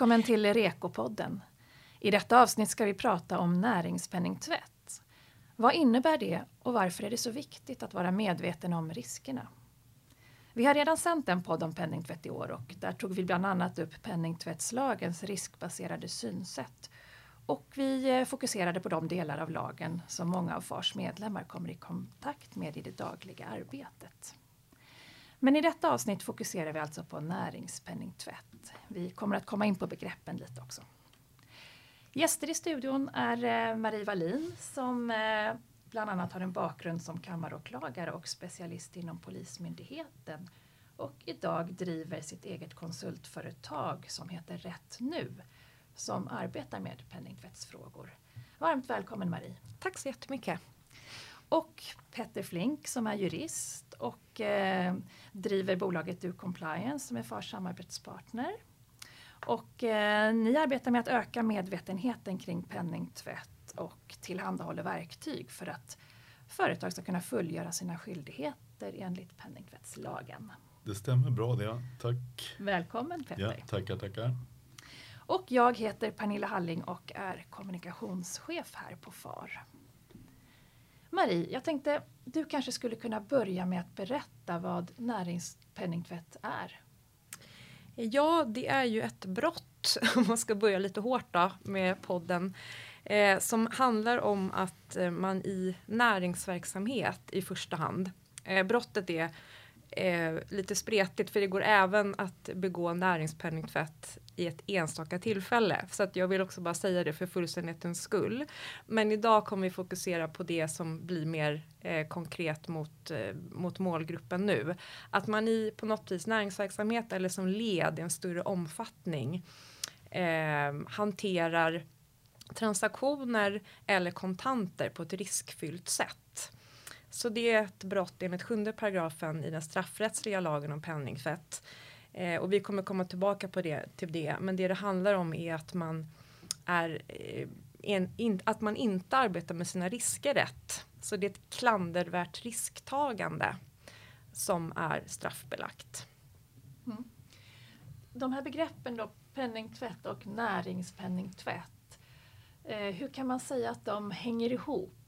Välkommen till Rekopodden. I detta avsnitt ska vi prata om näringspenningtvätt. Vad innebär det och varför är det så viktigt att vara medveten om riskerna? Vi har redan sänt en podd om penningtvätt i år och där tog vi bland annat upp penningtvättslagens riskbaserade synsätt. Och vi eh, fokuserade på de delar av lagen som många av FARs medlemmar kommer i kontakt med i det dagliga arbetet. Men i detta avsnitt fokuserar vi alltså på näringspenningtvätt. Vi kommer att komma in på begreppen lite också. Gäster i studion är eh, Marie Wallin som eh, bland annat har en bakgrund som kammaråklagare och specialist inom Polismyndigheten och idag driver sitt eget konsultföretag som heter Rätt Nu som arbetar med penningtvättsfrågor. Varmt välkommen Marie! Tack så jättemycket! Och Petter Flink som är jurist och eh, driver bolaget Du Compliance som är FARs samarbetspartner. Och eh, ni arbetar med att öka medvetenheten kring penningtvätt och tillhandahåller verktyg för att företag ska kunna fullgöra sina skyldigheter enligt penningtvättslagen. Det stämmer bra det, tack. Välkommen Petter. Ja, tackar, tackar. Och jag heter Pernilla Halling och är kommunikationschef här på FAR. Marie, jag tänkte du kanske skulle kunna börja med att berätta vad näringspenningtvätt är. Ja, det är ju ett brott, om man ska börja lite hårt då, med podden, eh, som handlar om att eh, man i näringsverksamhet i första hand, eh, brottet är eh, lite spretigt för det går även att begå näringspenningtvätt i ett enstaka tillfälle. Så att jag vill också bara säga det för fullständighetens skull. Men idag kommer vi fokusera på det som blir mer eh, konkret mot, eh, mot målgruppen nu. Att man i på något vis näringsverksamhet eller som led i en större omfattning eh, hanterar transaktioner eller kontanter på ett riskfyllt sätt. Så det är ett brott enligt sjunde paragrafen i den straffrättsliga lagen om penningtvätt. Eh, och vi kommer komma tillbaka på det, till det. Men det det handlar om är att man, är, eh, en, in, att man inte arbetar med sina risker rätt. Så det är ett klandervärt risktagande som är straffbelagt. Mm. De här begreppen då, penningtvätt och näringspenningtvätt. Eh, hur kan man säga att de hänger ihop?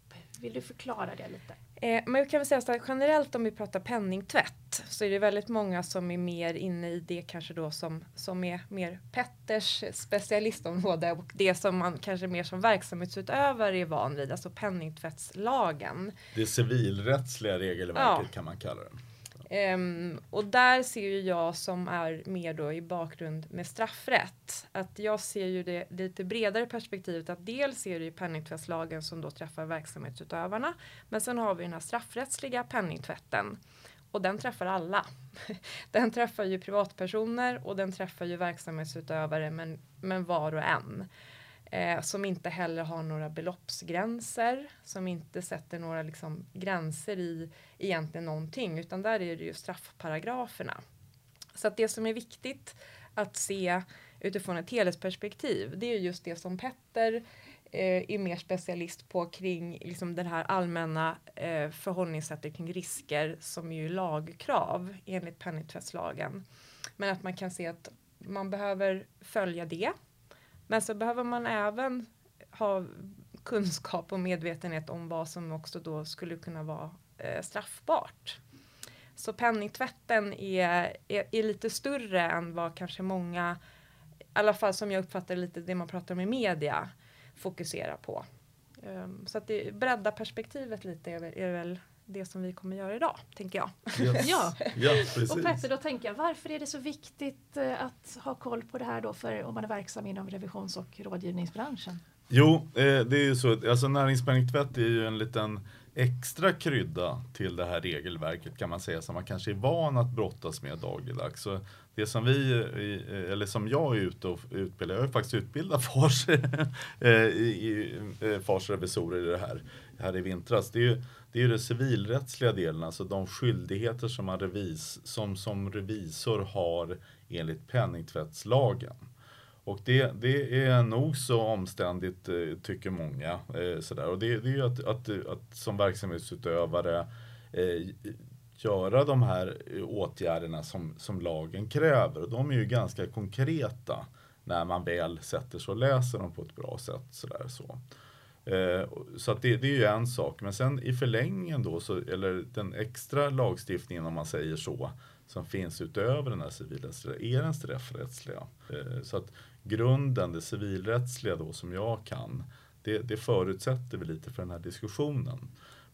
Vill du förklara det lite? Eh, men jag kan väl säga så att generellt om vi pratar penningtvätt så är det väldigt många som är mer inne i det kanske då som, som är mer Petters specialistområde och det som man kanske mer som verksamhetsutövare är van vid, alltså penningtvättslagen. Det civilrättsliga regelverket ja. kan man kalla det. Um, och där ser ju jag som är mer då i bakgrund med straffrätt. Att jag ser ju det lite bredare perspektivet att dels är det ju penningtvättslagen som då träffar verksamhetsutövarna men sen har vi den här straffrättsliga penningtvätten. Och den träffar alla. Den träffar ju privatpersoner och den träffar ju verksamhetsutövare men, men var och en eh, som inte heller har några beloppsgränser, som inte sätter några liksom, gränser i egentligen någonting, utan där är det ju straffparagraferna. Så att det som är viktigt att se utifrån ett helhetsperspektiv, det är just det som Petter eh, är mer specialist på kring liksom det här allmänna eh, förhållningssättet kring risker som är ju lagkrav enligt penningtvättslagen. Men att man kan se att man behöver följa det men så behöver man även ha kunskap och medvetenhet om vad som också då skulle kunna vara eh, straffbart. Så penningtvätten är, är, är, lite större än vad kanske många, i alla fall som jag uppfattar lite det man pratar om i media, fokuserar på. Um, så att det bredda perspektivet lite är, är väl det som vi kommer göra idag, tänker jag. Yes. ja. ja, precis. Och Petter, då tänker jag, varför är det så viktigt eh, att ha koll på det här då för om man är verksam inom revisions och rådgivningsbranschen? Jo, eh, det är ju så, alltså näringspenningtvätt är ju en liten extra krydda till det här regelverket kan man säga som man kanske är van att brottas med dagligdags. Så det som vi, eller som jag är ute och utbildar, jag har faktiskt utbildat FARs, eh, eh, FARs revisorer i det här, här i vintras. Det är ju det är ju den civilrättsliga delen, alltså de skyldigheter som, man revis, som, som revisor har enligt penningtvättslagen. Och det, det är nog så omständigt eh, tycker många. Eh, sådär. Och det, det är ju att, att, att som verksamhetsutövare eh, göra de här eh, åtgärderna som, som lagen kräver. Och de är ju ganska konkreta. när man väl sätter sig och läser dem på ett bra sätt. Sådär, så. Eh, så att det, det, är ju en sak. Men sen i förlängningen då, så, eller den extra lagstiftningen om man säger så, som finns utöver den här civilrättsliga, är den straffrättsliga. Eh, så att grunden, det civilrättsliga då som jag kan, det, det förutsätter vi lite för den här diskussionen.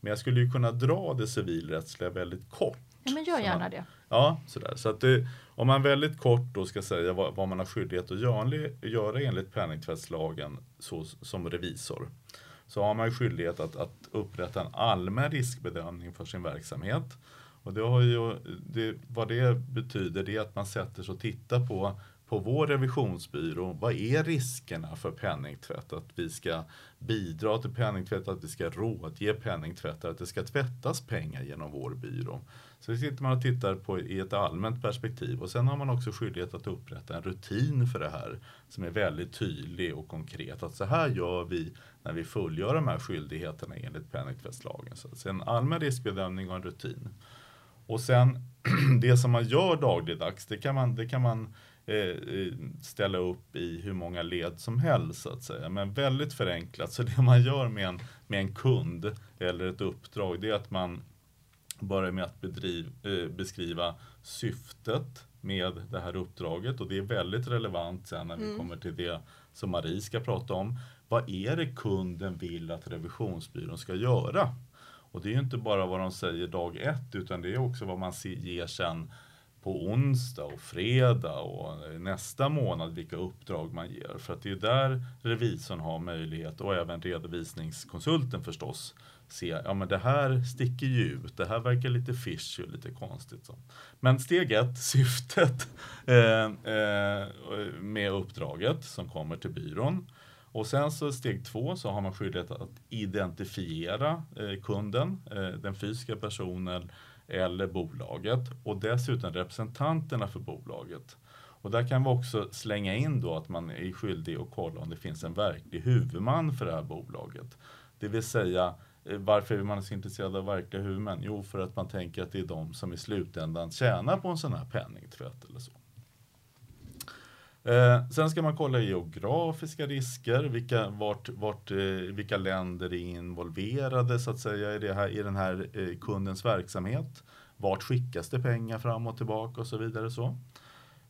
Men jag skulle ju kunna dra det civilrättsliga väldigt kort. Ja, men gör gärna det. Ja, sådär. Så att det, om man väldigt kort då ska säga vad, vad man har skyldighet att göra, göra enligt penningtvättslagen så, som revisor. Så har man skyldighet att, att upprätta en allmän riskbedömning för sin verksamhet. Och det har ju, det, vad det betyder det är att man sätter sig och tittar på på vår revisionsbyrå, vad är riskerna för penningtvätt? Att vi ska bidra till penningtvätt, att vi ska rådge penningtvättare, att det ska tvättas pengar genom vår byrå. Så det sitter man och tittar på i ett allmänt perspektiv och sen har man också skyldighet att upprätta en rutin för det här som är väldigt tydlig och konkret. Att så här gör vi när vi fullgör de här skyldigheterna enligt penningtvättslagen. Så en allmän riskbedömning och en rutin. Och sen det som man gör dagligdags, det kan man, det kan man Eh, eh, ställa upp i hur många led som helst så att säga. Men väldigt förenklat, så det man gör med en, med en kund eller ett uppdrag det är att man börjar med att bedriv, eh, beskriva syftet med det här uppdraget och det är väldigt relevant sen när vi mm. kommer till det som Marie ska prata om. Vad är det kunden vill att revisionsbyrån ska göra? Och det är ju inte bara vad de säger dag ett utan det är också vad man ger sen på onsdag och fredag och nästa månad vilka uppdrag man ger. För att det är där revisorn har möjlighet och även redovisningskonsulten förstås se, ja men det här sticker ju ut, det här verkar lite fishy och lite konstigt. Så. Men steg ett, syftet eh, eh, med uppdraget som kommer till byrån. Och sen så steg två så har man skyldighet att identifiera eh, kunden, eh, den fysiska personen eller bolaget och dessutom representanterna för bolaget. Och där kan vi också slänga in då att man är skyldig att kolla om det finns en verklig huvudman för det här bolaget. Det vill säga eh, varför är man så intresserad av verkliga huvudmän? Jo, för att man tänker att det är de som i slutändan tjänar på en sån här penningtvätt eller så. Eh, sen ska man kolla geografiska risker, vilka, vart, vart, eh, vilka länder är involverade så att säga i, det här, i den här eh, kundens verksamhet. Vart skickas det pengar fram och tillbaka och så vidare. Så.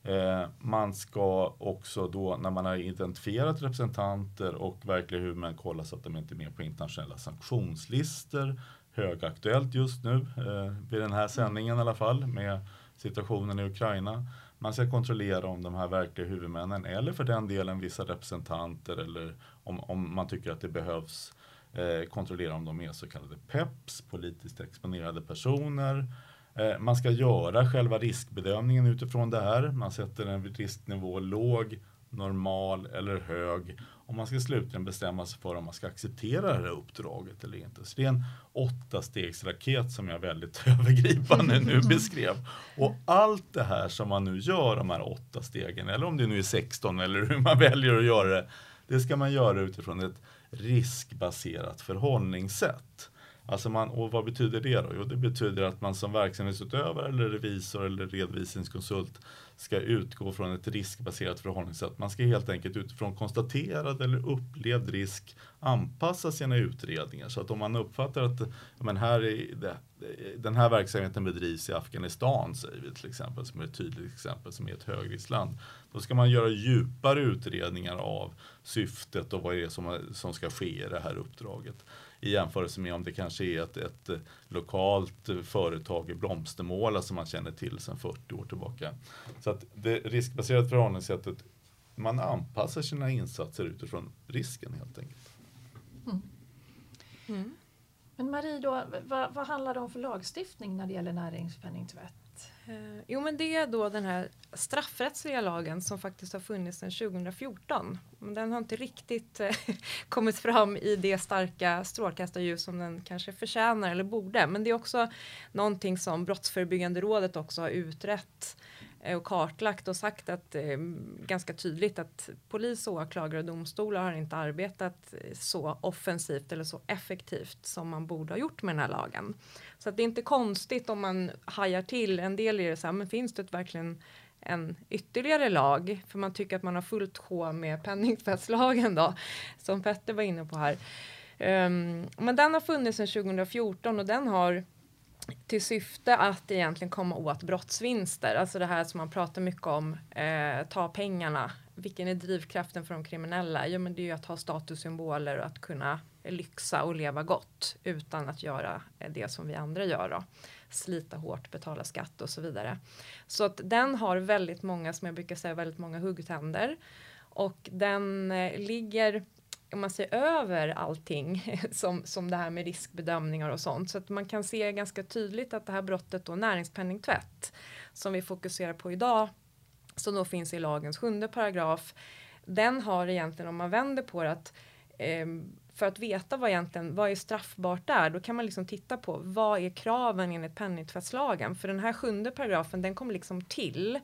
Eh, man ska också då när man har identifierat representanter och verkliga huvudmän kolla så att de inte är med på internationella sanktionslistor. Högaktuellt just nu eh, vid den här sändningen i alla fall med situationen i Ukraina. Man ska kontrollera om de här verkliga huvudmännen eller för den delen vissa representanter eller om, om man tycker att det behövs eh, kontrollera om de är så kallade PEPs, politiskt exponerade personer. Eh, man ska göra själva riskbedömningen utifrån det här. Man sätter en risknivå låg, normal eller hög och man ska slutligen bestämma sig för om man ska acceptera det här uppdraget eller inte. Så det är en åtta stegsraket som jag väldigt övergripande nu beskrev. Och allt det här som man nu gör, de här åtta stegen, eller om det nu är 16 eller hur man väljer att göra det, det ska man göra utifrån ett riskbaserat förhållningssätt. Alltså man, och vad betyder det då? Jo, det betyder att man som verksamhetsutövare eller revisor eller redovisningskonsult ska utgå från ett riskbaserat förhållningssätt. Man ska helt enkelt utifrån konstaterad eller upplevd risk anpassa sina utredningar. Så att om man uppfattar att men här är det, den här verksamheten bedrivs i Afghanistan, säger vi till exempel, som är ett tydligt exempel, som är ett högriskland. Då ska man göra djupare utredningar av syftet och vad det är som, som ska ske i det här uppdraget i jämförelse med om det kanske är ett, ett eh, lokalt eh, företag i Blomstermåla som man känner till sedan 40 år tillbaka. Så att det riskbaserade förhållningssättet, man anpassar sina insatser utifrån risken helt enkelt. Mm. Mm. Men Marie, då, vad, vad handlar det om för lagstiftning när det gäller näringspenningtvätt? Eh, jo men det är då den här straffrättsliga lagen som faktiskt har funnits sedan 2014. Men den har inte riktigt eh, kommit fram i det starka strålkastarljus som den kanske förtjänar eller borde. Men det är också någonting som Brottsförebyggande rådet också har utrett Eh, och kartlagt och sagt att eh, ganska tydligt att polis, åklagare och domstolar har inte arbetat eh, så offensivt eller så effektivt som man borde ha gjort med den här lagen. Så att det är inte konstigt om man hajar till. En del är det så här, men finns det verkligen en ytterligare lag, för man tycker att man har fullt sjå med penningtvättslagen då, som Petter var inne på här. Um, men den har funnits sedan 2014 och den har till syfte att egentligen komma åt brottsvinster, alltså det här som man pratar mycket om, eh, ta pengarna. Vilken är drivkraften för de kriminella? Jo, men det är ju att ha statussymboler och att kunna lyxa och leva gott utan att göra eh, det som vi andra gör då. Slita hårt, betala skatt och så vidare. Så att den har väldigt många, som jag brukar säga, väldigt många huggtänder och den eh, ligger om man ser över allting som, som det här med riskbedömningar och sånt. Så att man kan se ganska tydligt att det här brottet då näringspenningtvätt som vi fokuserar på idag som då finns i lagens sjunde paragraf. Den har egentligen om man vänder på det att eh, för att veta vad egentligen vad är straffbart där, då kan man liksom titta på vad är kraven enligt penningtvättslagen? För den här sjunde paragrafen, den kom liksom till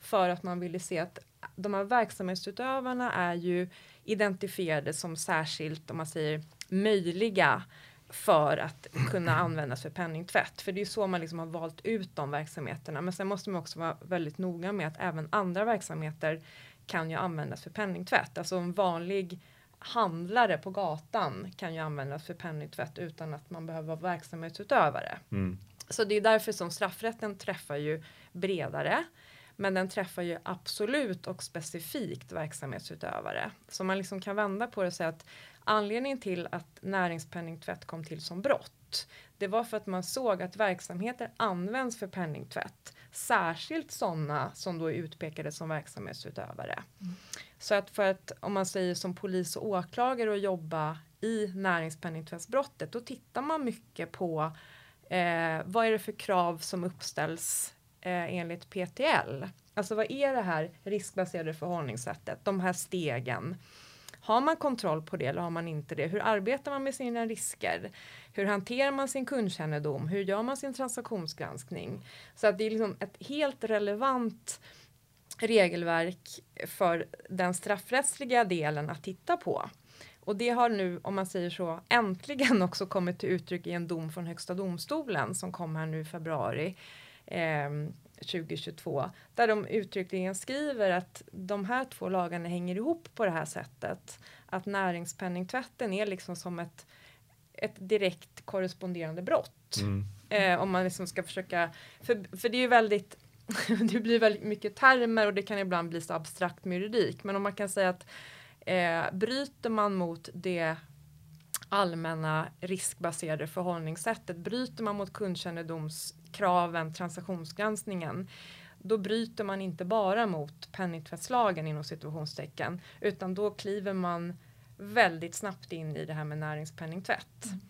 för att man ville se att de här verksamhetsutövarna är ju identifierade som särskilt, om man säger möjliga för att kunna användas för penningtvätt. För det är så man liksom har valt ut de verksamheterna. Men sen måste man också vara väldigt noga med att även andra verksamheter kan ju användas för penningtvätt. Alltså en vanlig handlare på gatan kan ju användas för penningtvätt utan att man behöver vara verksamhetsutövare. Mm. Så det är därför som straffrätten träffar ju bredare. Men den träffar ju absolut och specifikt verksamhetsutövare. Så man liksom kan vända på det och säga att anledningen till att näringspenningtvätt kom till som brott det var för att man såg att verksamheter används för penningtvätt. Särskilt sådana som då är utpekade som verksamhetsutövare. Mm. Så att för att om man säger som polis och åklagare och jobba i näringspenningtvättsbrottet då tittar man mycket på eh, vad är det för krav som uppställs eh, enligt PTL. Alltså vad är det här riskbaserade förhållningssättet, de här stegen. Har man kontroll på det eller har man inte det? Hur arbetar man med sina risker? Hur hanterar man sin kundkännedom? Hur gör man sin transaktionsgranskning? Så att det är liksom ett helt relevant regelverk för den straffrättsliga delen att titta på. Och det har nu, om man säger så, äntligen också kommit till uttryck i en dom från Högsta domstolen som kom här nu i februari eh, 2022 där de uttryckligen skriver att de här två lagarna hänger ihop på det här sättet. Att näringspenningtvätten är liksom som ett, ett direkt korresponderande brott. Mm. Eh, om man liksom ska försöka, för, för det är ju väldigt det blir väldigt mycket termer och det kan ibland bli så abstrakt med juridik. Men om man kan säga att eh, bryter man mot det allmänna riskbaserade förhållningssättet, bryter man mot kraven, transaktionsgranskningen, då bryter man inte bara mot penningtvättslagen inom situationstecken, utan då kliver man väldigt snabbt in i det här med näringspenningtvätt. Mm.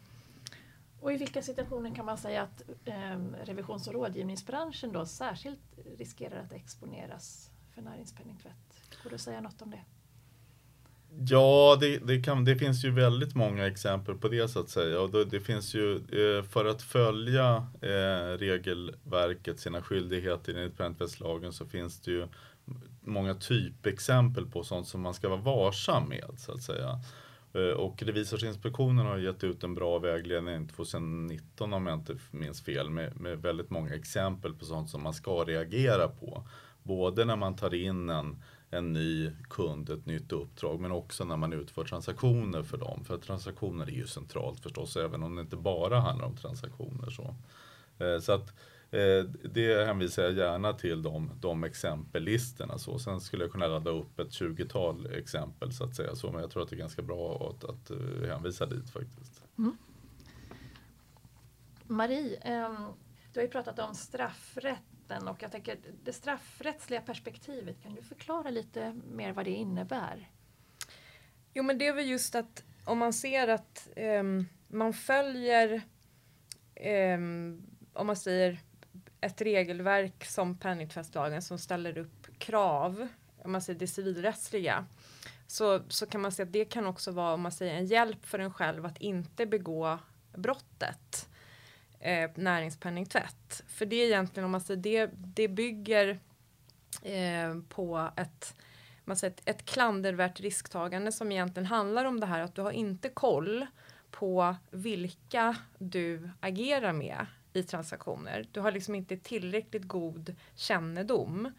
Och i vilka situationer kan man säga att eh, revisions och rådgivningsbranschen då särskilt riskerar att exponeras för näringspenningtvätt? Går det att säga något om det? Ja, det, det, kan, det finns ju väldigt många exempel på det så att säga. Och det, det finns ju, eh, för att följa eh, regelverket, sina skyldigheter enligt penningtvättslagen så finns det ju många typexempel på sånt som man ska vara varsam med så att säga. Eh, och Revisorsinspektionen har gett ut en bra vägledning 2019 om jag inte minns fel med, med väldigt många exempel på sånt som man ska reagera på. Både när man tar in en, en ny kund, ett nytt uppdrag, men också när man utför transaktioner för dem. För transaktioner är ju centralt förstås, även om det inte bara handlar om transaktioner. Så, eh, så att eh, det hänvisar jag gärna till de, de exempellistorna. Så. Sen skulle jag kunna ladda upp ett 20-tal exempel så att säga. Så, men jag tror att det är ganska bra att, att eh, hänvisa dit faktiskt. Mm. Marie, ehm, du har ju pratat om straffrätt rätten och jag tänker det straffrättsliga perspektivet. Kan du förklara lite mer vad det innebär? Jo men det är väl just att om man ser att eh, man följer eh, om man säger ett regelverk som penningtvättslagen som ställer upp krav, om man säger det civilrättsliga, så, så kan man säga att det kan också vara om man säger en hjälp för en själv att inte begå brottet eh, näringspenningtvätt. För det är egentligen om man säger det, det bygger eh, på ett man säger, ett, ett klandervärt risktagande som egentligen handlar om det här att du har inte koll på vilka du agerar med i transaktioner. Du har liksom inte tillräckligt god kännedom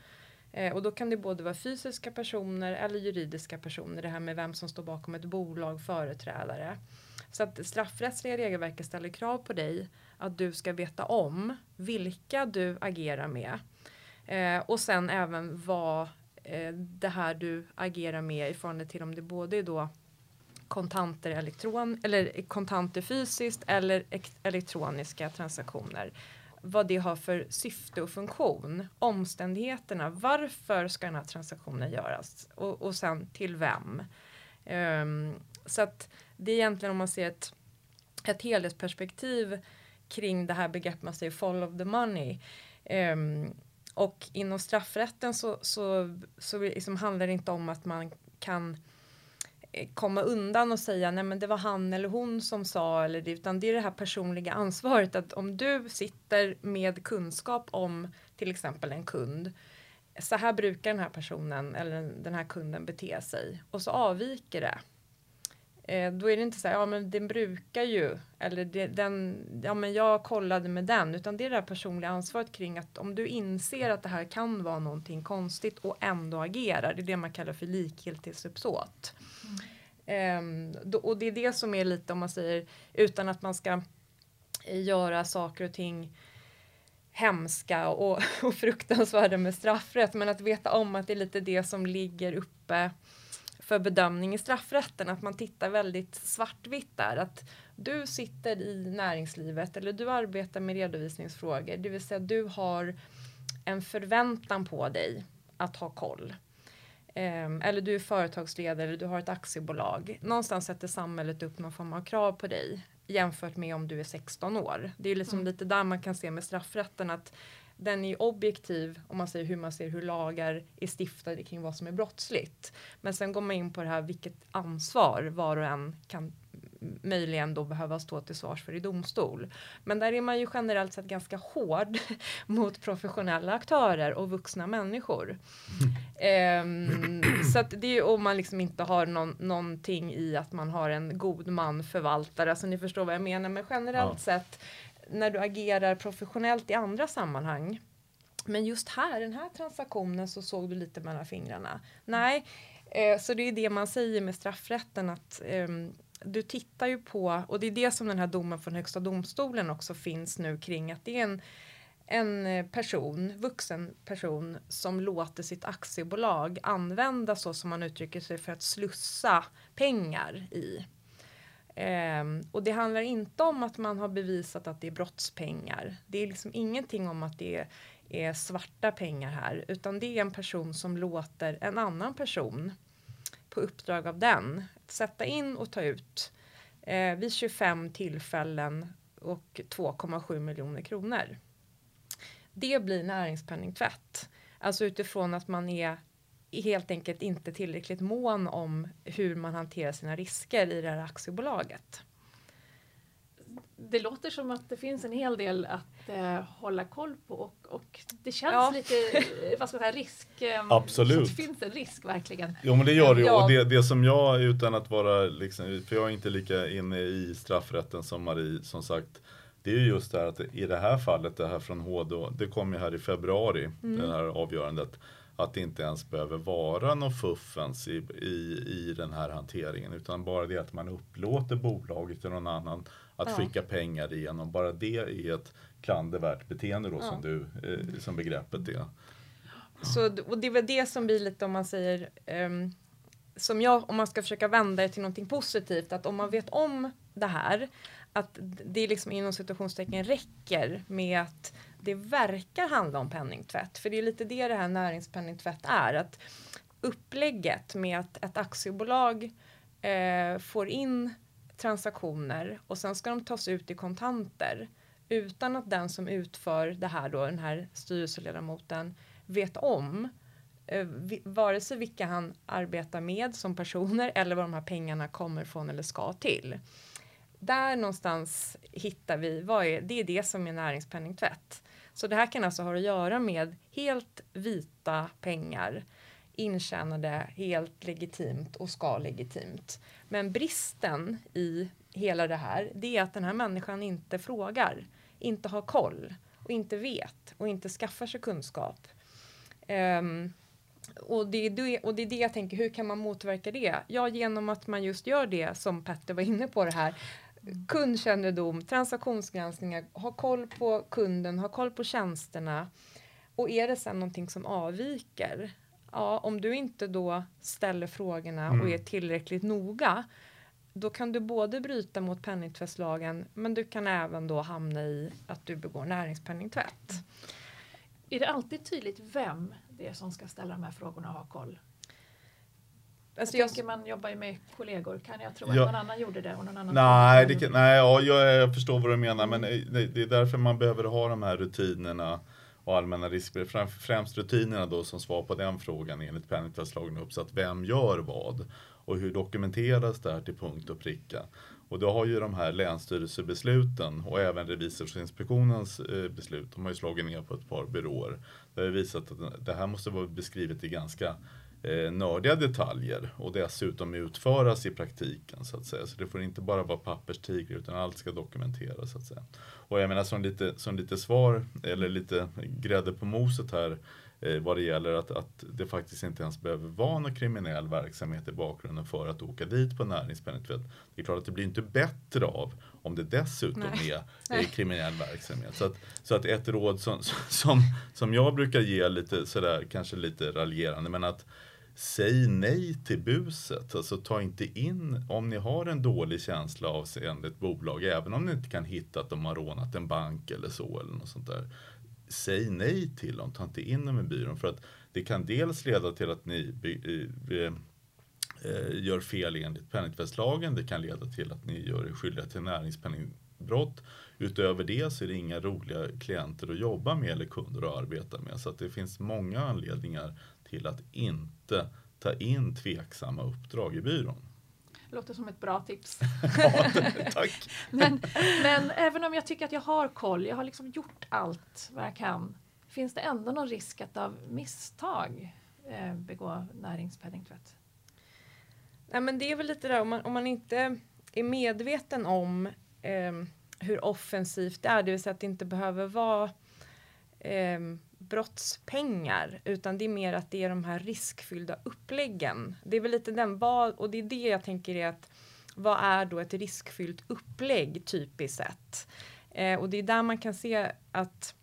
Eh, och då kan det både vara fysiska personer eller juridiska personer. Det här med vem som står bakom ett bolag, företrädare. Så att straffrättsliga regelverket ställer krav på dig att du ska veta om vilka du agerar med. Eh, och sen även vad eh, det här du agerar med i förhållande till om det både är då kontanter, elektron, eller kontanter fysiskt eller elektroniska transaktioner. Vad det har för syfte och funktion, omständigheterna, varför ska den här transaktionen göras och, och sen till vem. Um, så att det är egentligen om man ser ett, ett helhetsperspektiv kring det här begreppet man säger fall of the money. Um, och inom straffrätten så, så, så liksom handlar det inte om att man kan eh, komma undan och säga nej men det var han eller hon som sa eller det utan det är det här personliga ansvaret att om du sitter med kunskap om till exempel en kund så här brukar den här personen eller den här kunden bete sig och så avviker det Eh, då är det inte så här, ja men den brukar ju, eller det, den, ja men jag kollade med den, utan det är det här personliga ansvaret kring att om du inser att det här kan vara någonting konstigt och ändå agerar, det är det man kallar för likgiltighetsuppsåt. Mm. Eh, då, och det är det som är lite om man säger, utan att man ska göra saker och ting hemska och, och fruktansvärda med straffrätt, men att veta om att det är lite det som ligger uppe för bedömning i straffrätten, att man tittar väldigt svartvitt där. Att du sitter i näringslivet eller du arbetar med redovisningsfrågor, det vill säga du har en förväntan på dig att ha koll. Um, eller du är företagsledare, eller du har ett aktiebolag. Någonstans sätter samhället upp någon form av krav på dig jämfört med om du är 16 år. Det är liksom mm. lite där man kan se med straffrätten att den är objektiv om man säger hur man ser hur lagar är stiftade kring vad som är brottsligt. Men sen går man in på det här vilket ansvar var och en kan möjligen då behöva stå till svars för i domstol. Men där är man ju generellt sett ganska hård mot professionella aktörer och vuxna människor. um, så att det är om man liksom inte har någon, någonting i att man har en god man förvaltare, alltså ni förstår vad jag menar, men generellt ja. sett när du agerar professionellt i andra sammanhang. Men just här, den här transaktionen så såg du lite mellan fingrarna. Nej, eh, så det är det man säger med straffrätten att eh, du tittar ju på, och det är det som den här domen från Högsta domstolen också finns nu kring att det är en en eh, person, vuxen person som låter sitt aktiebolag använda så som man uttrycker sig för att slussa pengar i. Um, och det handlar inte om att man har bevisat att det är brottspengar. Det är liksom ingenting om att det är, är svarta pengar här, utan det är en person som låter en annan person på uppdrag av den sätta in och ta ut eh, vid 25 tillfällen och 2,7 miljoner kronor. Det blir näringspenningtvätt. Alltså utifrån att man är helt enkelt inte tillräckligt mån om hur man hanterar sina risker i det här aktiebolaget. Det låter som att det finns en hel del att eh, hålla koll på och, och det känns ja. lite, eh, vad ska man säga, risk. Eh, Absolut. det finns en risk verkligen. Jo men det gör det ja. och det, det som jag utan att vara, liksom, för jag är inte lika inne i straffrätten som Marie som sagt det är just det här att i det här fallet, det här från HD, det kom ju här i februari, mm. det här avgörandet att det inte ens behöver vara någon fuffens i, i, i den här hanteringen utan bara det att man upplåter bolaget till någon annan att ja. skicka pengar igenom. Bara det är ett klandervärt beteende då ja. som, du, eh, som begreppet är. Så, och det är väl det som blir lite om man säger um, som jag, om man ska försöka vända det till någonting positivt, att om man vet om det här, att det liksom inom situationstecken räcker med att det verkar handla om penningtvätt. För det är lite det det här näringspenningtvätt är. Att upplägget med att ett aktiebolag eh, får in transaktioner och sen ska de tas ut i kontanter utan att den som utför det här då, den här styrelseledamoten, vet om eh, vare sig vilka han arbetar med som personer eller var de här pengarna kommer från eller ska till. Där någonstans hittar vi, vad är, det är det som är näringspenningtvätt. Så det här kan alltså ha att göra med helt vita pengar intjänade helt legitimt och ska legitimt. Men bristen i hela det här, det är att den här människan inte frågar, inte har koll och inte vet och inte skaffar sig kunskap. Um, och, det är det, och det är det jag tänker, hur kan man motverka det? Ja, genom att man just gör det som Petter var inne på det här. Kundkännedom, transaktionsgranskningar, ha koll på kunden, ha koll på tjänsterna. Och är det sen någonting som avviker, ja, om du inte då ställer frågorna Mm. och är tillräckligt noga, då kan du både bryta mot penningtvättslagen, men du kan även då hamna i att du begår näringspenningtvätt. Är det alltid tydligt vem det är som ska ställa de här frågorna och ha koll? Alltså jag jag, tänker man jobbar ju med kollegor, kan jag tro Ja. att någon annan gjorde det och någon annan Nej, det kan, nej ja, jag, jag förstår vad du menar, men det, det är därför man behöver ha de här rutinerna och allmänna risker. Främst rutinerna då som svar på den frågan enligt penningtvättslagen uppsatt. Vem gör vad? Och hur dokumenteras det här till punkt och pricka? Och då har ju de här länsstyrelsebesluten och även Revisorsinspektionens eh, beslut, de har ju slagit ner på ett par byråer. Det har ju visat att det här måste vara beskrivet i ganska eh, nördiga detaljer och dessutom utföras i praktiken så att säga. Så det får inte bara vara papperstiger utan allt ska dokumenteras så att säga. Och jag menar som lite, som lite svar eller lite grädde på moset här eh, vad det gäller att, att det faktiskt inte ens behöver vara någon kriminell verksamhet i bakgrunden för att åka dit på näringspenningtvätt. Det är klart att det blir inte bättre av om det dessutom Nej. är eh, kriminell verksamhet. Så att, så att ett råd som, som, som jag brukar ge lite sådär, kanske lite raljerande, men att Säg nej till buset. Alltså ta inte in, om ni har en dålig känsla avseende ett bolag, även om ni inte kan hitta att de har rånat en bank eller så eller något sånt där. Säg nej till dem, ta inte in dem i byrån. För att det kan dels leda till att ni eh, eh, eh, gör fel enligt penningtvättslagen. Det kan leda till att ni gör er skyldiga till näringspenningbrott. Utöver det så är det inga roliga klienter att jobba med eller kunder att arbeta med. Så att det finns många anledningar till att inte ta in tveksamma uppdrag i byrån. Låter som ett bra tips. Ja, tack! Men, men även om jag tycker att jag har koll, jag har liksom gjort allt vad jag kan. Finns det ändå någon risk att av misstag eh, begå näringspenningtvätt? Nej, men det är väl lite där om man, om man inte är medveten om ehm, hur offensivt det är, det vill säga att det inte behöver vara ehm, brottspengar utan det är mer att det är de här riskfyllda uppläggen. Det är väl lite den, vad, och det är det jag tänker är att vad är då ett riskfyllt upplägg typiskt sett? Eh, och det är där man kan se att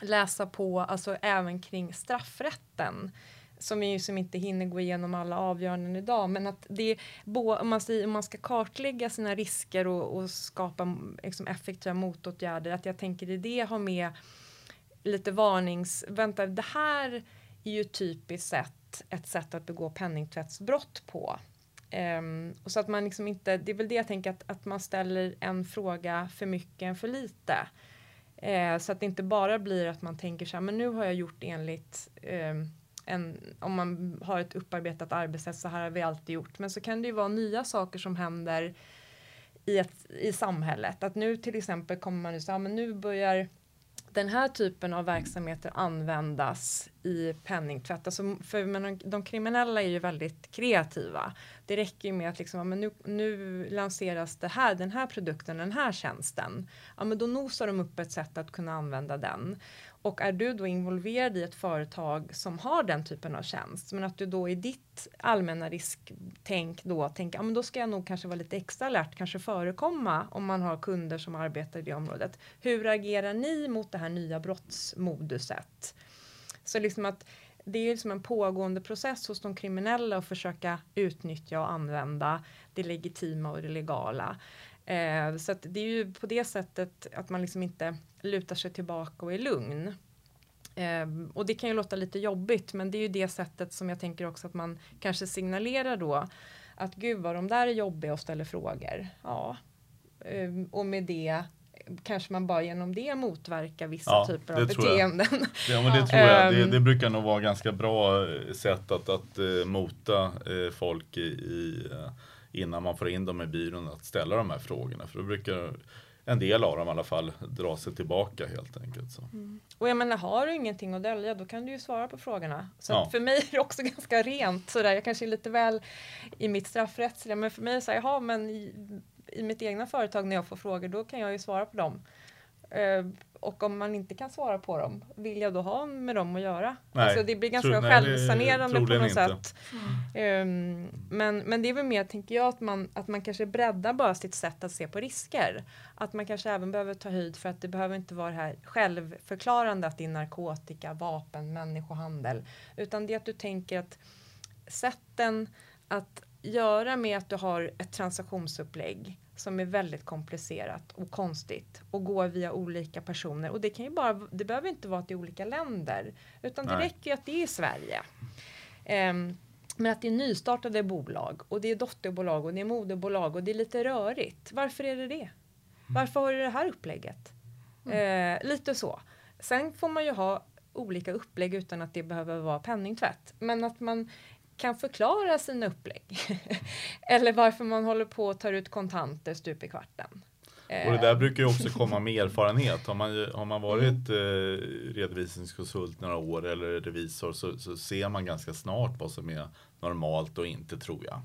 läsa på, alltså även kring straffrätten som vi ju som inte hinner gå igenom alla avgöranden idag, men att det är om, man säger, om man ska kartlägga sina risker och, och skapa liksom, effektiva motåtgärder, att jag tänker i det ha med lite varnings, vänta det här är ju typiskt sett ett sätt att begå penningtvättsbrott på. Um, och så att man liksom inte, det är väl det jag tänker att, att man ställer en fråga för mycket än för lite. Uh, så att det inte bara blir att man tänker så här, men nu har jag gjort enligt um, en, om man har ett upparbetat arbetssätt, så här har vi alltid gjort. Men så kan det ju vara nya saker som händer i, ett, i samhället. Att nu till exempel kommer man ju säga, men nu börjar den här typen av verksamheter användas i penningtvätt. Alltså för men de, de kriminella är ju väldigt kreativa. Det räcker ju med att liksom, ja, men nu, nu lanseras det här, den här produkten, den här tjänsten. Ja, men då nosar de upp ett sätt att kunna använda den. Och är du då involverad i ett företag som har den typen av tjänst, men att du då i ditt allmänna risktänk då tänker, ja men då ska jag nog kanske vara lite extra alert, kanske förekomma om man har kunder som arbetar i det området. Hur agerar ni mot det här nya brottsmoduset? Så liksom att det är liksom en pågående process hos de kriminella att försöka utnyttja och använda det legitima och det legala. Eh, så det är ju på det sättet att man liksom inte lutar sig tillbaka och är lugn. Eh, och det kan ju låta lite jobbigt men det är ju det sättet som jag tänker också att man kanske signalerar då att gud vad de där är jobbiga och ställer frågor. Ja. Eh, och med det kanske man bara genom det motverkar vissa Ja, typer av tror jag. beteenden. Ja, men det tror jag. Det, Ehm. det brukar nog vara ganska bra eh, sätt att, att eh, mota eh, folk i, i, innan man får in dem i byrån att ställa de här frågorna. För då brukar en del av dem i alla fall dra sig tillbaka helt enkelt. Så. Och jag menar, har du ingenting att dölja då kan du ju svara på frågorna. Så Ja. för mig är det också ganska rent sådär. Jag kanske är lite väl i mitt straffrättsliga, men för mig är det så här, jaha, men i, i mitt egna företag när jag får frågor, då kan jag ju svara på dem. Eh, och om man inte kan svara på dem, vill jag då ha med dem att göra? Nej, alltså det blir ganska tro- nej, självsanerande på troligen något inte. sätt. Ehm, men, men det är väl mer, tänker jag, att man, att man kanske breddar bara sitt sätt att se på risker. Att man kanske även behöver ta höjd för att det behöver inte vara det här självförklarande att det är narkotika, vapen, människohandel. Utan det att du tänker att sätten att göra med att du har ett transaktionsupplägg som är väldigt komplicerat och konstigt och går via olika personer. Och det kan ju bara, det behöver inte vara till olika länder utan det Nej. räcker ju att det är i Sverige. Ehm, men att det är nystartade bolag och det är dotterbolag och det är moderbolag och det är lite rörigt. Varför är det det? Varför har du det här upplägget? Eh, lite så. Sen får man ju ha olika upplägg utan att det behöver vara penningtvätt. Men att man kan förklara sina upplägg. Eller varför man håller på och tar ut kontanter stup i kvarten. Eh, Och det där brukar ju också komma med erfarenhet. Har man, har man varit eh, redovisningskonsult några år eller revisor så, så ser man ganska snart vad som är normalt och inte tror jag.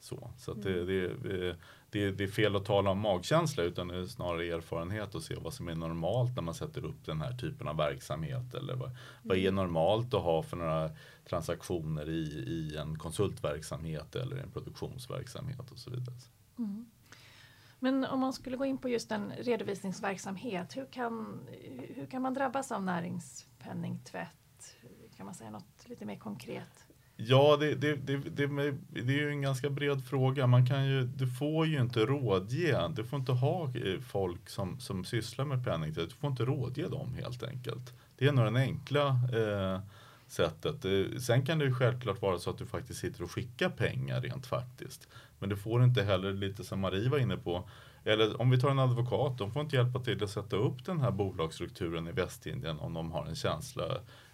Så, så det, det, det, det, det är fel att tala om magkänsla utan det är snarare erfarenhet att se vad som är normalt när man sätter upp den här typen av verksamhet. Eller vad, vad är normalt att ha för några transaktioner i, i en konsultverksamhet eller en produktionsverksamhet och så vidare. Men om man skulle gå in på just en redovisningsverksamhet, hur kan, hur kan man drabbas av näringspenningtvätt? Kan man säga något lite mer konkret? Ja, det, det, det, det, det är ju en ganska bred fråga. Man kan ju, du får ju inte rådge. Du får inte ha eh, folk som, som sysslar med penningtvätt. Du får inte rådge dem helt enkelt. Det är nog den enkla eh, sättet. Sen kan det ju självklart vara så att du faktiskt sitter och skickar pengar rent faktiskt. Men du får inte heller, lite som Marie var inne på, eller om vi tar en advokat, de får inte hjälpa till att sätta upp den här bolagsstrukturen i Västindien om de har en känsla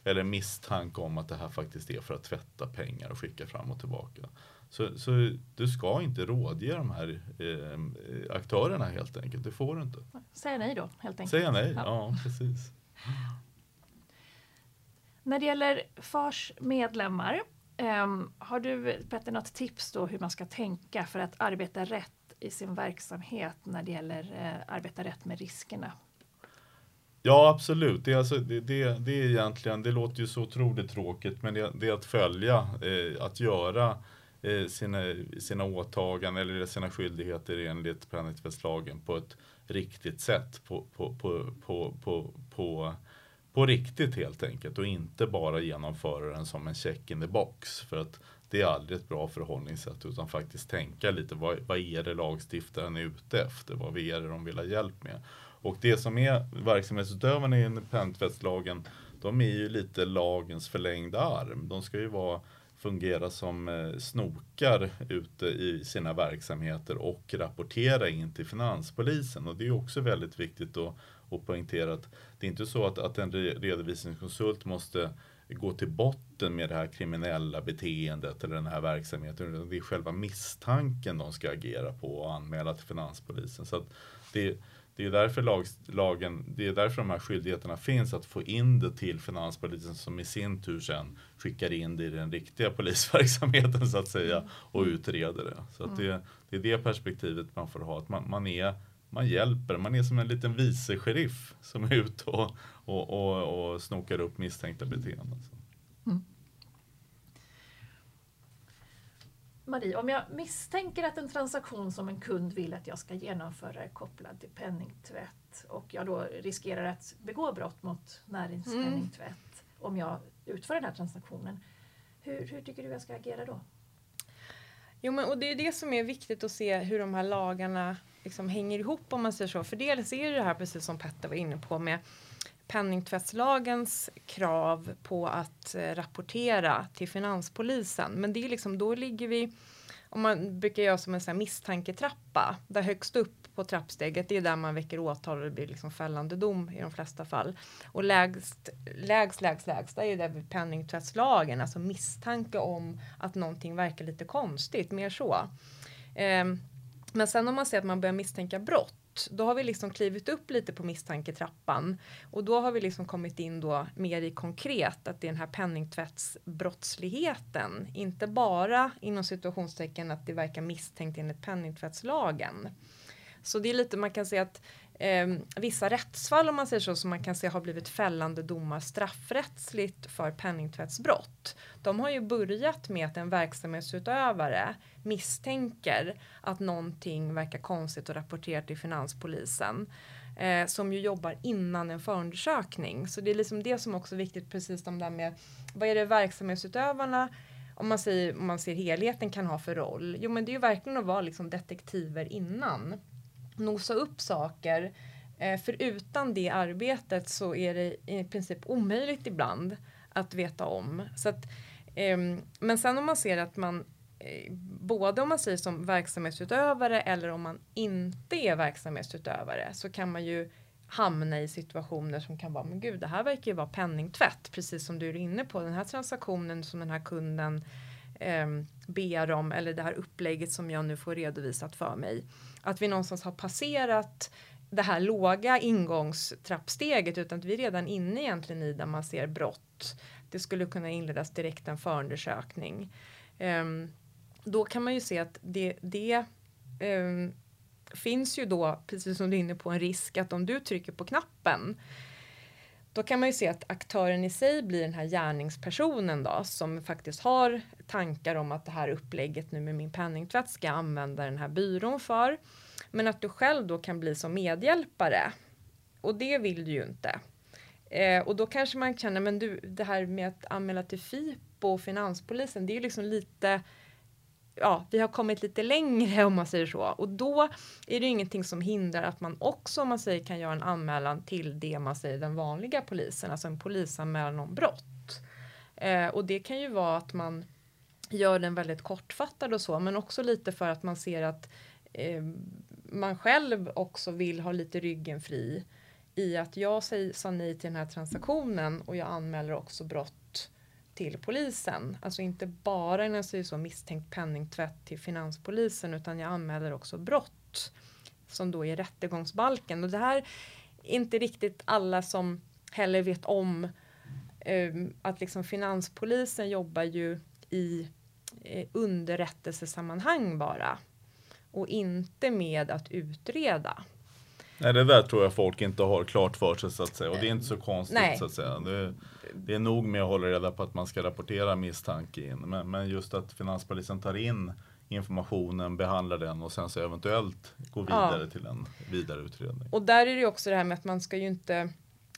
eller misstanke om att det här faktiskt är för att tvätta pengar och skicka fram och tillbaka. Så, så du ska inte rådge de här eh, aktörerna helt enkelt, det får du inte. Säga nej då, helt enkelt. Säga nej, Ja. ja precis. När det gäller FARs medlemmar, um, har du Petter något tips då hur man ska tänka för att arbeta rätt i sin verksamhet när det gäller eh, arbeta rätt med riskerna? Ja, absolut. Det är, alltså, det, det, det är egentligen, det låter ju så otroligt tråkigt, men det, det är att följa, eh, att göra eh, sina, sina åtaganden eller sina skyldigheter enligt penningtvättslagen på ett riktigt sätt. På, på, på, på, på, på, på på riktigt helt enkelt och inte bara genomföra den som en check in the box. För att det är aldrig ett bra förhållningssätt utan faktiskt tänka lite vad, vad är det lagstiftaren är ute efter? Vad är det de vill ha hjälp med? Och det som är verksamhetsutövarna i penningtvättslagen, de är ju lite lagens förlängda arm. De ska ju vara, fungera som eh, snokar ute i sina verksamheter och rapportera in till Finanspolisen. Och det är också väldigt viktigt att, att poängtera att det är inte så att, att en redovisningskonsult måste gå till botten med det här kriminella beteendet eller den här verksamheten. utan Det är själva misstanken de ska agera på och anmäla till Finanspolisen. Så att det, det är därför lag, lagen, det är därför de här skyldigheterna finns att få in det till Finanspolisen som i sin tur sen skickar in det i den riktiga polisverksamheten så att säga och utreder det. Så att det, det är det perspektivet man får ha. Att man, man, är, man hjälper, man är som en liten vice sheriff som är ute och, och, och, och snokar upp misstänkta beteenden. Så. Marie, om jag misstänker att en transaktion som en kund vill att jag ska genomföra är kopplad till penningtvätt och jag då riskerar att begå brott mot näringspenningtvätt om jag utför den här transaktionen. Hur, hur tycker du jag ska agera då? Jo, men och det är det som är viktigt att se hur de här lagarna liksom hänger ihop om man säger så. För dels är det här precis som Petter var inne på med penningtvättslagens krav på att eh, rapportera till Finanspolisen. Men det är liksom, då ligger vi, om man brukar göra som en sån här misstanketrappa, där högst upp på trappsteget, det är där man väcker åtal och det blir liksom fällande dom i de flesta fall. Och lägst, lägst, lägst, lägst, där är det vid penningtvättslagen, alltså misstanke om att någonting verkar lite konstigt, mer så. Ehm, men sen om man ser att man börjar misstänka brott, då har vi liksom klivit upp lite på misstanketrappan och då har vi liksom kommit in då mer i konkret att det är den här penningtvättsbrottsligheten, inte bara inom situationstecken att det verkar misstänkt enligt penningtvättslagen. Så det är lite, man kan säga att eh, vissa rättsfall om man säger så som man kan se har blivit fällande domar straffrättsligt för penningtvättsbrott. De har ju börjat med att en verksamhetsutövare misstänker att någonting verkar konstigt och rapporterar till finanspolisen eh, som ju jobbar innan en förundersökning. Så det är liksom det som också är viktigt, precis som där med vad är det verksamhetsutövarna om man, säger, om man ser helheten kan ha för roll? Jo men det är ju verkligen att vara liksom detektiver innan. Nosa upp saker. Eh, för utan det arbetet så är det i princip omöjligt ibland att veta om. Så att, eh, men sen om man ser att man eh, både om man säger som verksamhetsutövare eller om man inte är verksamhetsutövare så kan man ju hamna i situationer som kan vara, men gud det här verkar ju vara penningtvätt, precis som du är inne på, den här transaktionen som den här kunden eh, Ehm, ber om eller det här upplägget som jag nu får redovisat för mig. Att vi någonstans har passerat det här låga ingångstrappsteget utan att vi är redan inne egentligen i där man ser brott. Det skulle kunna inledas direkt en förundersökning. Um, då kan man ju se att det, det um, finns ju då, precis som du är inne på, en risk att om du trycker på knappen då kan man ju se att aktören i sig blir den här gärningspersonen då som faktiskt har tankar om att det här upplägget nu med min penningtvätt ska jag använda den här byrån för. Men att du själv då kan bli som medhjälpare och det vill du ju inte. Eh, och då kanske man känner, men du, det här med att anmäla till FIPO och Finanspolisen, det är ju liksom lite ja, vi har kommit lite längre om man säger så. Och då är det ingenting som hindrar att man också om man säger kan göra en anmälan till det man säger den vanliga polisen, alltså en polisanmälan om brott. Eh, och det kan ju vara att man gör den väldigt kortfattad och så, men också lite för att man ser att eh, man själv också vill ha lite ryggen fri i att jag säger sa nej till den här transaktionen och jag anmäler också brott till polisen. Alltså inte bara när jag säger så misstänkt penningtvätt till finanspolisen utan jag anmäler också brott som då är rättegångsbalken. Och det här är inte riktigt alla som heller vet om eh, att liksom finanspolisen jobbar ju i eh, underrättelsesammanhang bara och inte med att utreda. Nej, det där tror jag folk inte har klart för sig så att säga. Och det är inte så konstigt Nej. så att säga. Det, det, är nog med att hålla reda på att man ska rapportera misstanke in. Men, men just att finanspolisen tar in informationen, behandlar den och sen så eventuellt går vidare ja. till en vidare utredning. Och där är det också det här med att man ska ju inte,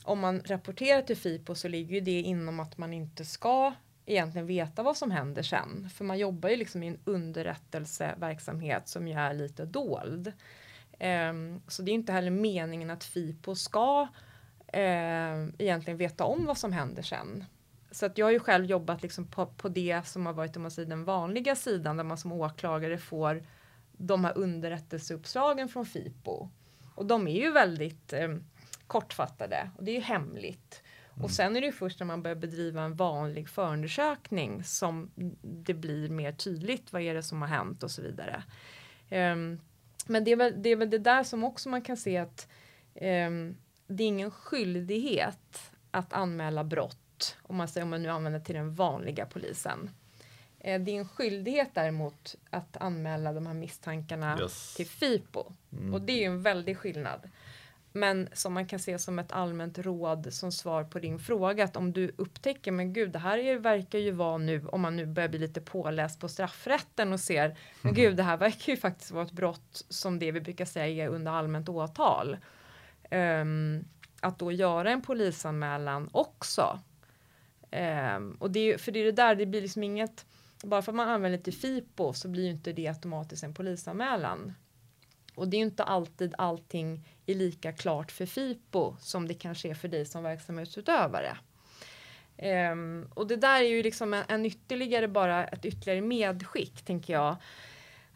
om man rapporterar till FIPO så ligger ju det inom att man inte ska egentligen veta vad som händer sen. För man jobbar ju liksom i en underrättelseverksamhet som ju är lite dold. Um, så det är inte heller meningen att FIPO ska uh, egentligen veta om vad som händer sen. Så att jag har ju själv jobbat liksom på, på det som har varit om man säger, den vanliga sidan där man som åklagare får de här underrättelseuppslagen från FIPO. Och de är ju väldigt eh, kortfattade och det är ju hemligt. Mm. Och sen är det ju först när man börjar bedriva en vanlig förundersökning som det blir mer tydligt vad är det som har hänt och så vidare. Um, men det är, väl, det är väl det där som också man kan se att um, det är ingen skyldighet att anmäla brott om man säger om man nu använder till den vanliga polisen. Eh, det är en skyldighet däremot att anmäla de här misstankarna yes. till FIPO mm. och det är ju en väldig skillnad. Men som man kan se som ett allmänt råd som svar på din fråga att om du upptäcker men gud det här är, verkar ju vara nu om man nu börjar bli lite påläst på straffrätten och ser men gud det här verkar ju faktiskt vara ett brott som det vi brukar säga är under allmänt åtal. Um, att då göra en polisanmälan också. Um, och det är, för det är det där, det blir liksom inget bara för att man använder till FIPO så blir ju inte det automatiskt en polisanmälan. Och det är inte alltid allting är lika klart för FIPO som det kanske är för dig som verksamhetsutövare. Um, och det där är ju liksom en, en, ytterligare bara ett ytterligare medskick tänker jag.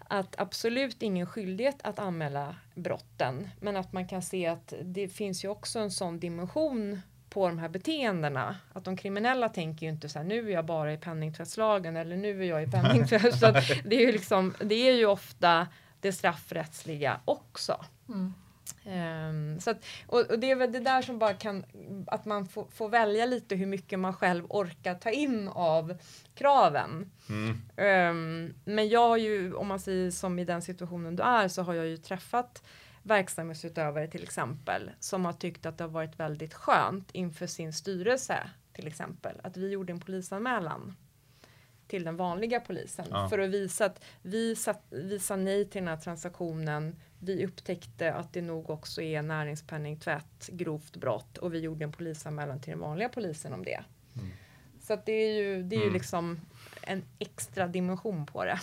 Att absolut ingen skyldighet att anmäla brotten men att man kan se att det finns ju också en sån dimension på de här beteendena. Att de kriminella tänker ju inte så här nu är jag bara i penningtvättslagen eller nu är jag i penningtvätt. det, är ju liksom, det är ju ofta det straffrättsliga också. Mm. Um, så att, och, och, det är väl det där som bara kan, att man får, får, välja lite hur mycket man själv orkar ta in av kraven. Mm. Um, men jag har ju, om man säger som i den situationen du är, så har jag ju träffat verksamhetsutövare till exempel som har tyckt att det har varit väldigt skönt inför sin styrelse till exempel att vi gjorde en polisanmälan till den vanliga polisen Ja. för att visa att vi, satt, vi sa nej till den här transaktionen. Vi upptäckte att det nog också är näringspenningtvätt, grovt brott och vi gjorde en polisanmälan till den vanliga polisen om det. Mm. Så att det är ju, det är ju Mm. liksom en extra dimension på det.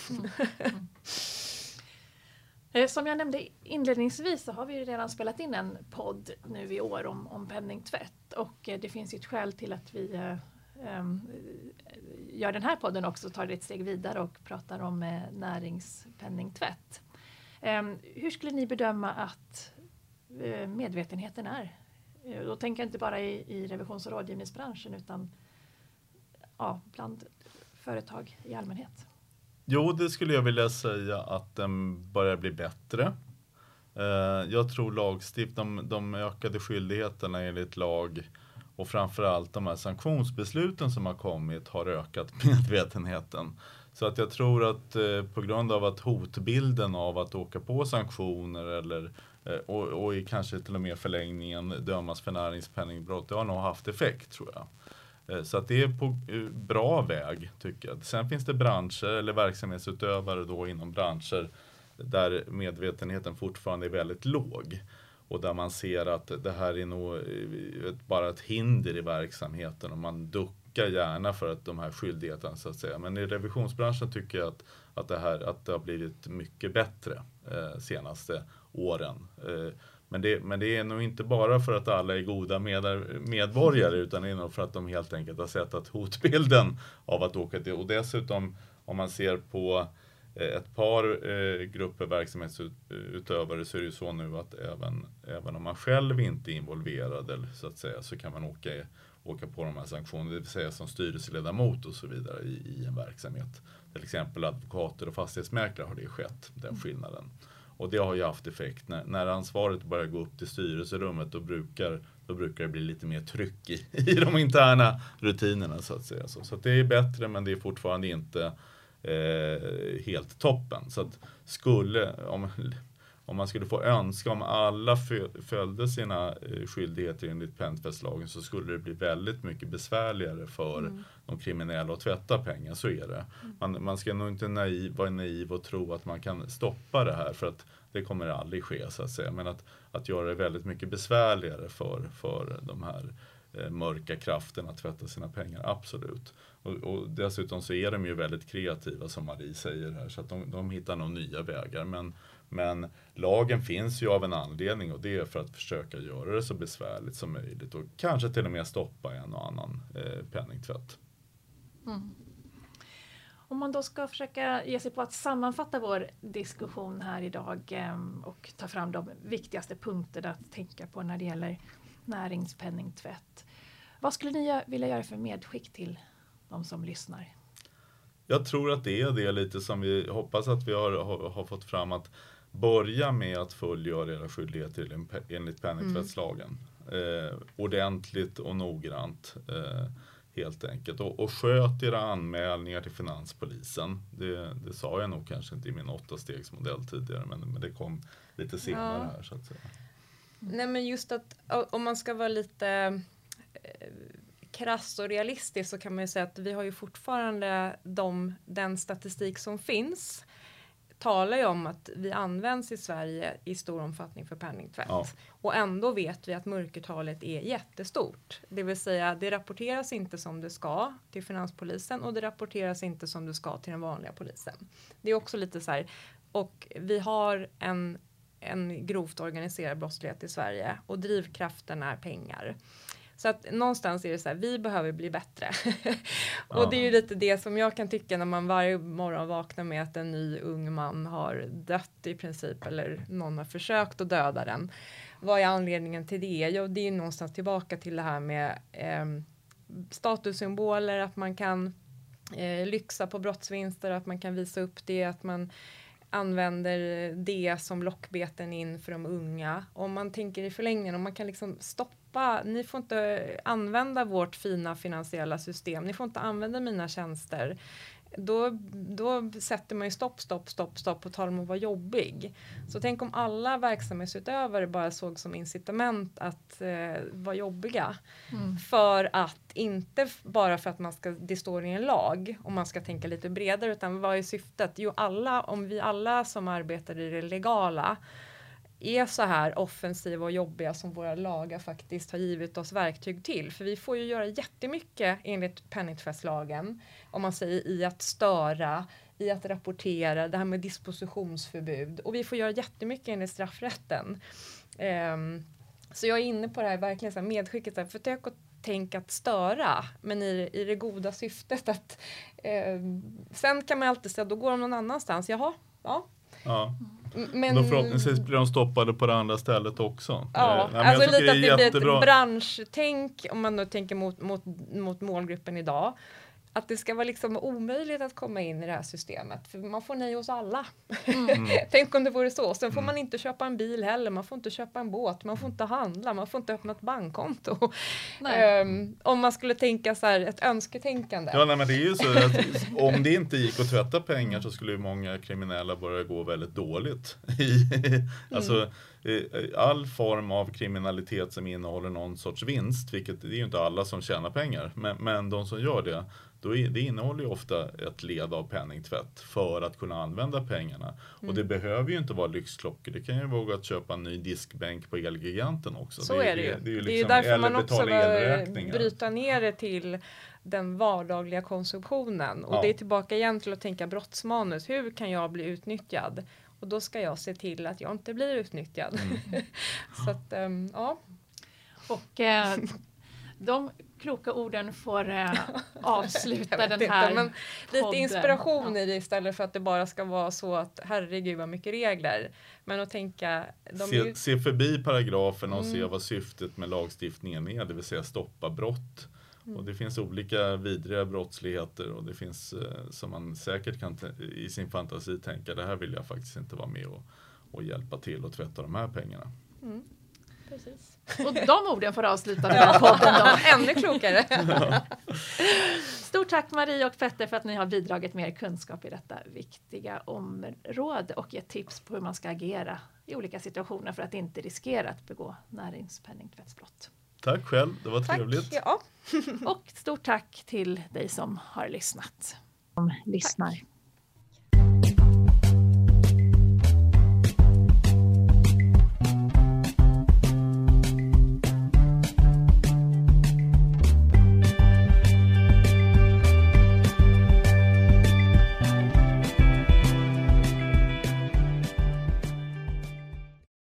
Eh, Som jag nämnde inledningsvis så har vi ju redan spelat in en podd nu i år om, om penningtvätt och eh, det finns ju ett skäl till att vi eh, Ehm, gör den här podden också, tar det ett steg vidare och pratar om eh, näringspenningtvätt. Ehm, hur skulle ni bedöma att eh, medvetenheten är? Eh, Då tänker jag inte bara i, i revisions och rådgivningsbranschen utan ja, bland företag i allmänhet. Jo, det skulle jag vilja säga att den börjar bli bättre. Eh, jag tror lagstift, de, de ökade skyldigheterna enligt lag och framförallt de här sanktionsbesluten som har kommit har ökat medvetenheten. Så att jag tror att eh, på grund av att hotbilden av att åka på sanktioner eller eh, och, och i kanske till och med förlängningen dömas för näringspenningbrott, det har nog haft effekt tror jag. Eh, Så att det är på eh, bra väg tycker jag. Sen finns det branscher eller verksamhetsutövare då inom branscher där medvetenheten fortfarande är väldigt låg. Och där man ser att det här är nog eh, bara ett hinder i verksamheten och man duckar gärna för att de här skyldigheterna så att säga. Men i revisionsbranschen tycker jag att, att, det, här, att det har blivit mycket bättre eh, senaste åren. Eh, men det, men det är nog inte bara för att alla är goda med, medborgare utan det är nog för att de helt enkelt har sett att hotbilden av att åka till och dessutom om man ser på Eh, ett par eh, grupper verksamhetsutövare så är det ju så nu att även, även om man själv inte är involverad eller så att säga så kan man åka, åka på de här sanktionerna, det vill säga som styrelseledamot och så vidare i, i en verksamhet. Till exempel advokater och fastighetsmäklare har det skett, den skillnaden. Och det har ju haft effekt. När, när ansvaret börjar gå upp till styrelserummet då brukar, då brukar det bli lite mer tryck i, i de interna rutinerna så att säga. Så, så att det är bättre men det är fortfarande inte eh, helt toppen. Så att skulle, om, om man skulle få önska om alla fö- följde sina eh, skyldigheter enligt penningtvättslagen så skulle det bli väldigt mycket besvärligare för de kriminella att tvätta pengar. Så är det. Man, man ska nog inte naiv, vara naiv och tro att man kan stoppa det här för att det kommer aldrig ske så att säga. Men att, att göra det väldigt mycket besvärligare för, för de här Eh, mörka kraften att tvätta sina pengar, absolut. Och, och dessutom så är de ju väldigt kreativa som Marie säger här så att de, de hittar nog nya vägar. Men, men lagen finns ju av en anledning och det är för att försöka göra det så besvärligt som möjligt och kanske till och med stoppa en och annan eh, penningtvätt. Mm. Om man då ska försöka ge sig på att sammanfatta vår diskussion här idag eh, och ta fram de viktigaste punkterna att tänka på när det gäller näringspenningtvätt. Vad skulle ni vilja göra för medskick till de som lyssnar? Jag tror att det är det lite som vi hoppas att vi har, har, har fått fram att börja med att fullgöra era skyldigheter en- enligt penningtvättslagen. Eh, ordentligt och noggrant. Eh, helt enkelt. Och, och sköt era anmälningar till Finanspolisen. Det, det sa jag nog kanske inte i min åttastegsmodell tidigare men, men det kom lite senare Ja. här så att säga. Nej men just att om man ska vara lite eh, krass och realistisk så kan man ju säga att vi har ju fortfarande de, den statistik som finns talar ju om att vi används i Sverige i stor omfattning för penningtvätt. Ja. Och ändå vet vi att mörkertalet är jättestort. Det vill säga det rapporteras inte som det ska till Finanspolisen och det rapporteras inte som det ska till den vanliga polisen. Det är också lite så här och vi har en, en grovt organiserad brottslighet i Sverige och drivkraften är pengar. Så att någonstans är det så här, vi behöver bli bättre. och det är ju lite det som jag kan tycka när man varje morgon vaknar med att en ny ung man har dött i princip eller någon har försökt att döda den. Vad är anledningen till det? Jo, det är någonstans tillbaka till det här med ehm, statussymboler, att man kan eh, lyxa på brottsvinster, att man kan visa upp det, att man använder det som lockbeten in för de unga. Om man tänker i förlängningen, om man kan liksom stoppa, ni får inte använda vårt fina finansiella system, ni får inte använda mina tjänster då, då sätter man ju stopp, stopp, stopp, stopp på tal om att vara jobbig. Så tänk om alla verksamhetsutövare bara såg som incitament att eh, vara jobbiga. Mm. För att, inte bara för att man ska, det står i en lag och man ska tänka lite bredare utan vad är syftet? Jo alla, om vi alla som arbetar i det legala är så här offensiva och jobbiga som våra lagar faktiskt har givit oss verktyg till. För vi får ju göra jättemycket enligt penningtvättslagen om man säger i att störa, i att rapportera, det här med dispositionsförbud och vi får göra jättemycket enligt straffrätten. Ehm, så jag är inne på det här verkligen så här medskicket, så här, försök att tänka att störa men i, i det goda syftet att ehm, sen kan man alltid säga då går de någon annanstans, jaha, ja. Ja. Men, Då förhoppningsvis blir de stoppade på det andra stället också. Ja, nej, alltså lite att det blir ett branschtänk om man nu tänker mot, mot, mot målgruppen idag. Att det ska vara liksom omöjligt att komma in i det här systemet för man får nej hos alla. Mm. Tänk om det vore så. Sen får man inte köpa en bil heller, man får inte köpa en båt, man får inte handla, man får inte öppna ett bankkonto. Ehm, om man skulle tänka så här ett önsketänkande. Ja, nej, men det är ju så att om det inte gick att tvätta pengar så skulle ju många kriminella börja gå väldigt dåligt. I, alltså, eh, all form av kriminalitet som innehåller någon sorts vinst, vilket det är ju inte alla som tjänar pengar, men, men de som gör det, då är, det innehåller ju ofta ett led av penningtvätt för att kunna använda pengarna. Och det behöver ju inte vara lyxklockor, det kan ju vara att köpa en ny diskbänk på Elgiganten också. Så är det ju. Det är ju, Det är ju liksom, därför eller man också bör bryta ner det till den vardagliga konsumtionen. Och Ja. det är tillbaka igen till att tänka brottsmanus. Hur kan jag bli utnyttjad? Och då ska jag se till att jag inte blir utnyttjad. Mm. Så att, ehm, ja. Och eh, de kloka orden får eh, avsluta den inte, här men lite podden. inspiration Ja. i det istället för att det bara ska vara så att herregud vad mycket regler. Men att tänka, de är ju, Se, se förbi paragraferna och se Mm. vad syftet med lagstiftningen är, det vill säga stoppa brott. Mm. Och det finns olika vidriga brottsligheter och det finns eh, som man säkert kan i sin fantasi tänka, det här vill jag faktiskt inte vara med och, och hjälpa till och tvätta de här pengarna. mm, precis. Och de orden får avsluta den här podden då. Ännu klokare. Stort tack Marie och Petter för att ni har bidragit med er kunskap i detta viktiga område och gett tips på hur man ska agera i olika situationer för att inte riskera att begå näringspenningtvättsbrott. Tack själv, det var Tack. trevligt. Ja. Och stort tack till dig som har lyssnat. lyssnar.